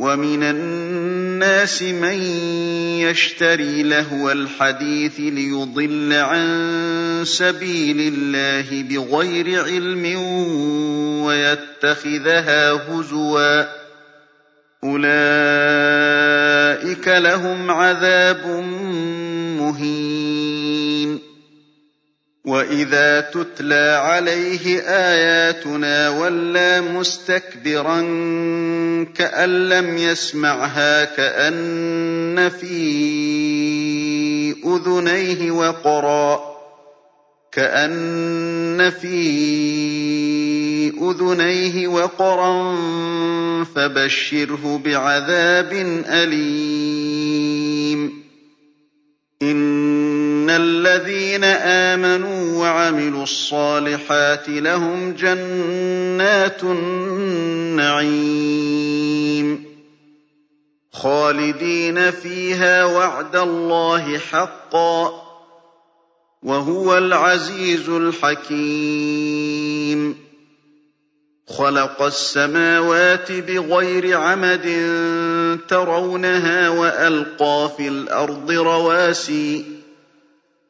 وَمِنَ النَّاسِ مَن يَشْتَرِي لَهْوَ الْحَدِيثِ لِيُضِلَّ عَن سَبِيلِ اللَّهِ بِغَيْرِ عِلْمٍ وَيَتَّخِذَهَا هُزُوًا ۚ. أُولَٰئِكَ لَهُمْ عَذَابٌ مُّهِينٌ. وَإِذَا تُتْلَىٰ عَلَيْهِ آيَاتُنَا وَلَّىٰ مُسْتَكْبِرًا كَأَن لَّمْ يَسْمَعْهَا كَأَنَّ فِي أُذُنَيْهِ وَقْرًا فَبَشِّرْهُ بِعَذَابٍ أَلِيمٍ إِنَّ الَّذِينَ آمَنُوا وَعَمِلُوا الصَّالِحَاتِ لَهُمْ جَنَّاتُ النَّعِيمِ. خَالِدِينَ فِيهَا ۖ وَعْدَ اللَّهِ حَقًّا ۚ وَهُوَ الْعَزِيزُ الْحَكِيمُ. خَلَقَ السَّمَاوَاتِ بِغَيْرِ عَمَدٍ تَرَوْنَهَا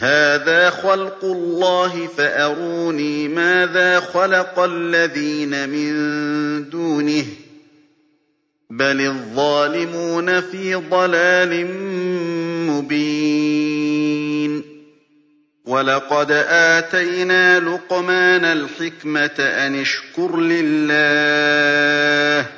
هَٰذَا خَلْقُ اللَّهِ فَأَرُونِي مَاذَا خَلَقَ الَّذِينَ مِن دُونِهِ ۚ بَلِ الظَّالِمُونَ فِي ضَلَالٍ مُّبِينٍ وَلَقَدْ آتَيْنَا لُقْمَانَ الْحِكْمَةَ أَنِ اشْكُرْ لِلَّهِ ۚ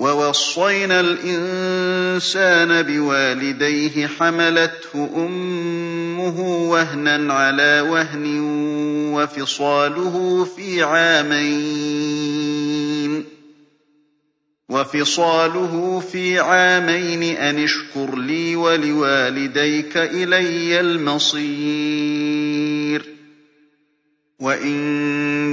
وَوَصَّيْنَا الْإِنسَانَ بِوَالِدَيْهِ حَمَلَتْهُ أُمُّهُ وَهْنًا عَلَىٰ وَهْنٍ وَفِصَالُهُ فِي عَامَيْنِ أَنِ اشْكُرْ لِي وَلِوَالِدَيْكَ إِلَيَّ الْمَصِيرُ وَإِن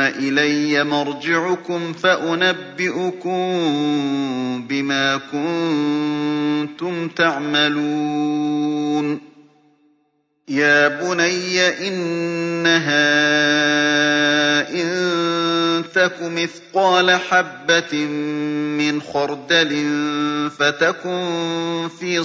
إِلَيَّ مَرْجِعُكُمْ فَأُنَبِّئُكُم بِمَا كُنتُمْ تَعْمَلُونَ. يَا بُنَيَّ إِنَّهَا إِن تَكُ مِثْقَالَ حَبَّةٍ مِّنْ خَرْدَلٍ فَتَكُن فِي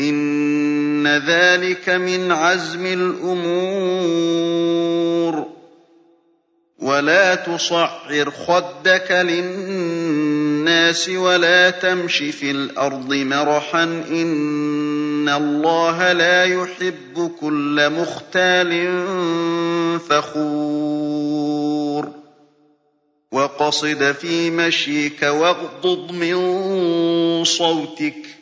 إِنَّ ذَٰلِكَ مِنْ عَزْمِ الْأُمُورِ. وَلَا تُصَعِّرْ خَدَّكَ لِلنَّاسِ وَلَا تَمْشِ فِي الْأَرْضِ مَرَحًا ۖ. إِنَّ اللَّهَ لَا يُحِبُّ كُلَّ مُخْتَالٍ فَخُورٍ. وَاقْصِدْ فِي مَشْيِكَ وَاغْضُضْ مِن صَوْتِكَ ۚ.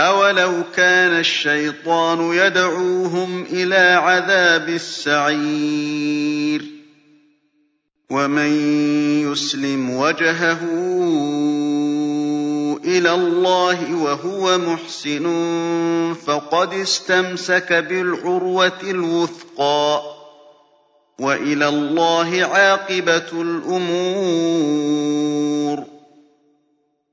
أَوَلَوْ كَانَ الشَّيْطَانُ يَدْعُوهُمْ إِلَىٰ عَذَابِ السَّعِيرِ وَمَن يُسْلِمْ وَجْهَهُ إِلَى اللَّهِ وَهُوَ مُحْسِنٌ فَقَدِ اسْتَمْسَكَ بِالْعُرْوَةِ الْوُثْقَىٰ ۗ وَإِلَى اللَّهِ عَاقِبَةُ الْأُمُورِ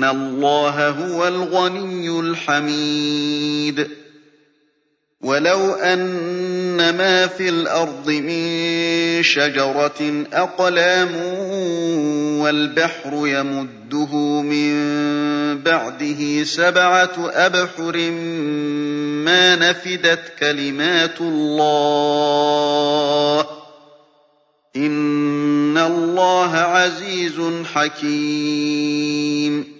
إِنَّ اللَّهَ هُوَ الْغَنِيُّ الْحَمِيدُ وَلَوْ أَنَّ مَا فِي الْأَرْضِ مِن شَجَرَةٍ أَقْلَامٌ وَالْبَحْرُ يَمُدُّهُ مِن بَعْدِهِ سَبْعَةُ أَبْحُرٍ مَّا نَفِدَتْ كَلِمَاتُ اللَّهِ ۗ إِنَّ اللَّهَ عَزِيزٌ حَكِيمٌ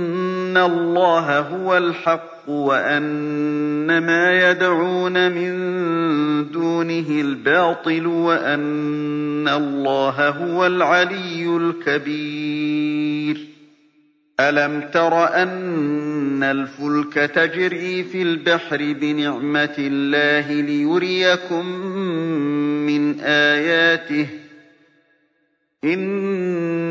اللَّهَ هُوَ الْحَقُّ وَأَنَّ مَا يَدْعُونَ مِن دُونِهِ الْبَاطِلُ وَأَنَّ اللَّهَ هُوَ الْعَلِيُّ الْكَبِيرُ أَلَمْ تَرَ أَنَّ الْفُلْكَ تَجْرِي فِي الْبَحْرِ بِنِعْمَتِ اللَّهِ لِيُرِيَكُم مِّنْ آيَاتِهِ ۚ إِنَّ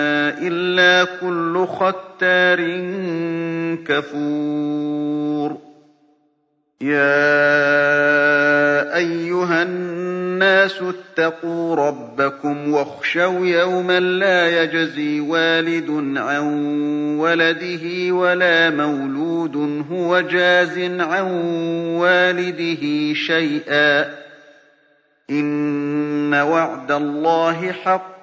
إِلَّا كُلُّ خَتَّارٍ كَفُورٍ. يَا أَيُّهَا النَّاسُ اتَّقُوا رَبَّكُمْ وَاخْشَوْا يَوْمًا لَّا يَجْزِي وَالِدٌ عَن وَلَدِهِ وَلَا مَوْلُودٌ هُوَ جَازٍ عَن وَالِدِهِ شَيْئًا ۚ. إِنَّ وَعْدَ اللَّهِ حَقٌّ.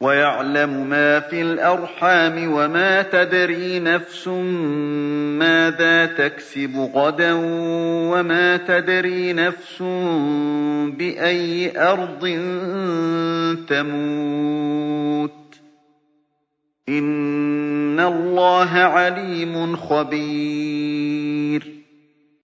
وَيَعْلَمُ مَا فِي الْأَرْحَامِ وَمَا تَدْرِي نَفْسٌ مَّاذَا تَكْسِبُ غَدًا وَمَا تَدْرِي نَفْسٌ بِأَيِّ أَرْضٍ تَمُوتُ ۚ. إِنَّ اللَّهَ عَلِيمٌ خَبِيرٌ.